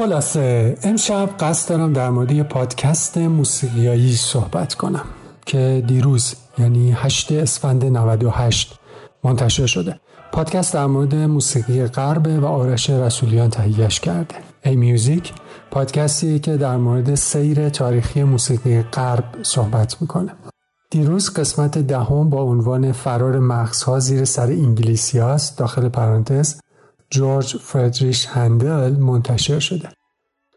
خلاصه امشب قصد دارم در مورد پادکست موسیقیایی صحبت کنم که دیروز یعنی 8 اسفند 98 منتشر شده. پادکست در مورد موسیقی غرب و آرش رسولیان تهیهش کرده. ای میوزیک پادکستی که در مورد سیر تاریخی موسیقی غرب صحبت می‌کنه. دیروز قسمت دهم با عنوان فرار مغزها زیر سر انگلیسی داخل پرانتز جورج فردریش هندل منتشر شده.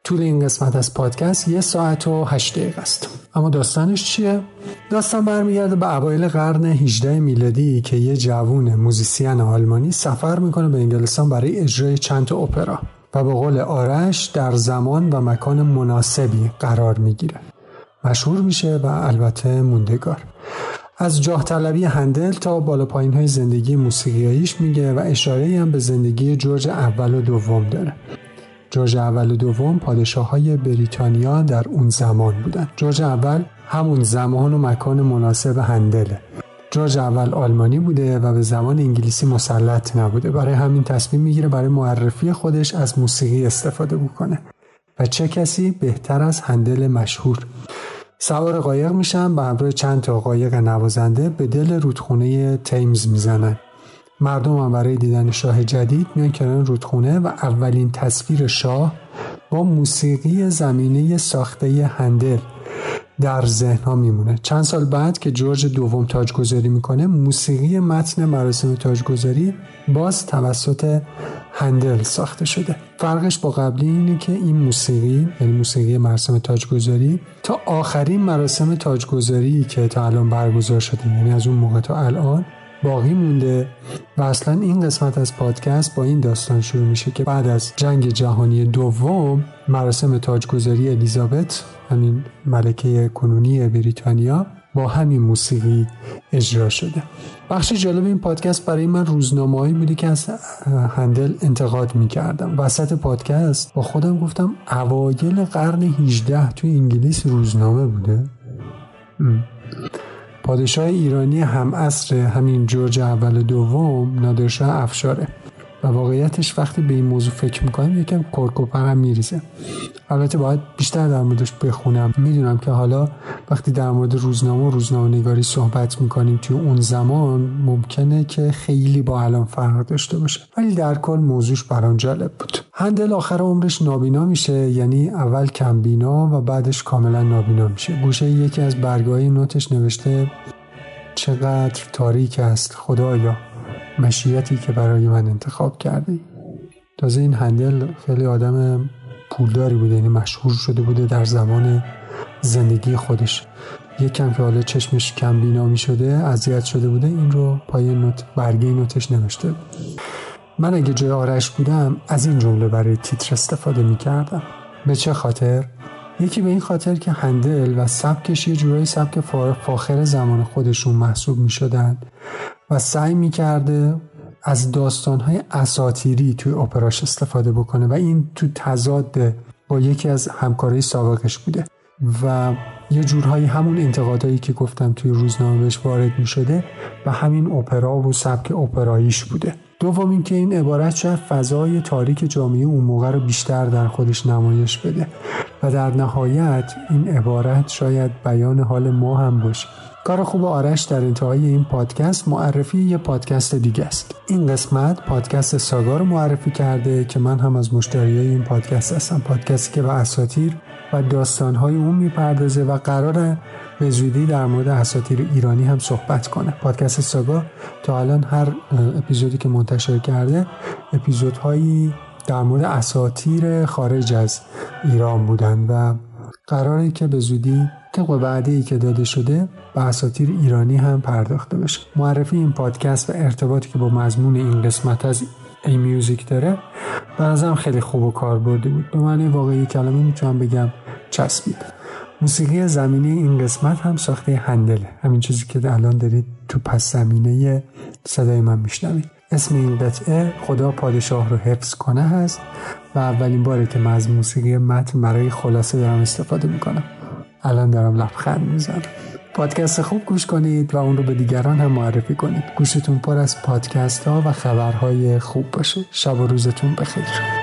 طول این قسمت از پادکست یه ساعت و هشت دقیقه است. اما داستانش چیه؟ داستان برمیگرده به اوایل قرن 18 میلادی که یه جوون موزیسین آلمانی سفر می‌کنه به انگلستان برای اجرای چند تا اپرا و به قول آرش در زمان و مکان مناسبی قرار می‌گیره. مشهور میشه و البته موندگار. از جاه طلبی هندل تا بالا پایین های زندگی موسیقیاییش میگه و اشاره هم به زندگی جورج اول و دوم داره. جورج اول و دوم پادشاه های بریتانیا در اون زمان بودن جورج اول همون زمان و مکان مناسب هندله جورج اول آلمانی بوده و به زمان انگلیسی مسلط نبوده. برای همین تصمیم می‌گیره برای معرفی خودش از موسیقی استفاده بکنه و چه کسی بهتر از هندل مشهور. سوار قایق میشن به همراه چند تا قایق نوازنده به دل رودخونه تیمز می‌زنن. مردم هم برای دیدن شاه جدید میان کنار رودخونه و اولین تصویر شاه با موسیقی زمینه ساخته هندل در ذهن ها میمونه. چند سال بعد که جورج دوم تاجگذاری می‌کنه موسیقی متن مراسم تاجگذاری باز توسط هندل ساخته شده. فرقش با قبلی اینه که این موسیقی یعنی موسیقی مراسم تاجگذاری تا آخرین مراسم تاجگذاری که تا الان برگزار شده یعنی از اون موقع تا الان باقی مونده و اصلا این قسمت از پادکست با این داستان شروع میشه که بعد از جنگ جهانی دوم مراسم تاجگذاری الیزابت همین ملکه کنونی بریتانیا با همین موسیقی اجرا شده. بخش جالب این پادکست برای من روزنامه‌ای بودی که از هندل انتقاد می‌کردم. وسط پادکست با خودم گفتم اوایل قرن 18 توی انگلیس روزنامه بوده. پادشاه ایرانی هم اصر همین جورج اول دوم نادرشاه افشاره. و واقعیتش وقتی به این موضوع فکر می‌کنم یکم کرکوپرم میریزه. البته باید بیشتر در موردش بخونم. می‌دونم که حالا وقتی در مورد روزنامه و روزنامه نگاری صحبت می‌کنیم توی اون زمان ممکنه که خیلی با الان فرق داشته باشه. ولی در کل موضوعش برام جالب بود. هندل آخر عمرش نابینا میشه یعنی اول کمبینا و بعدش کاملا نابینا میشه. گوشه یکی از برگاهی نوتش نوشته چقدر تاریک است خدایا. مشیتی که برای من انتخاب کرده تازه این هندل خیلی آدم پولداری بوده یعنی مشهور شده بوده در زمان زندگی خودش. یکم که حالا چشمش کم بینا می شده اذیت شده بوده این رو پای نوت برگه نوتش نوشته. من اگه جای آرش بودم از این جمله برای تیتر استفاده می کردم. به چه خاطر؟ یکی به این خاطر که هندل و سبکش یه جورای سبک فاخر زمان خودشون محسوب می شدن. و سعی می کرده از داستانهای اساتیری توی اپراش استفاده بکنه و این تو تضاد با یکی از همکارای سابقش بوده. و یه جورهایی همون انتقادایی که گفتم توی روزنامه بهش وارد می شده و همین اپرا و سبک اپراییش بوده. دوم اینکه این عبارت شاید فضای تاریک جامعه اون موقع رو بیشتر در خودش نمایش بده. و در نهایت این عبارت شاید بیان حال ما هم باشه. کار خوب آرش در انتهای این پادکست معرفی یه پادکست دیگه است. این قسمت پادکست ساگا رو معرفی کرده که من هم از مشتری این پادکست هستم. پادکستی که به اساتیر و داستانهای اون می‌پردازه و قرار به زودی در مورد اساتیر ایرانی هم صحبت کنه. پادکست ساگا تا الان هر اپیزودی که منتشر کرده اپیزودهایی در مورد اساتیر خارج از ایران بودن و قراره که به زودی طبق وعده ای که داده شده به اساتیر ایرانی هم پرداخته بشه. معرفی این پادکست و ارتباطی که با مضمون این قسمت از ای میوزیک داره به نظرم خیلی خوب و کاربردی بود. به معنی واقعی کلمه می‌تونم بگم چسبید. موسیقی زمینی این قسمت هم ساخته هندله. همین چیزی که الان دارید تو پس زمینه صدای من میشنوید. اسم این قطعه خدا پادشاه رو حفظ کنه هست و اولین باره که من از موسیقی متن برای خلاصه دارم استفاده می‌کنم. الان دارم لبخند می‌زنم. پادکست خوب گوش کنید و اون رو به دیگران هم معرفی کنید. گوشتون پر از پادکست ها و خبرهای خوب باشه. شب و روزتون بخیر.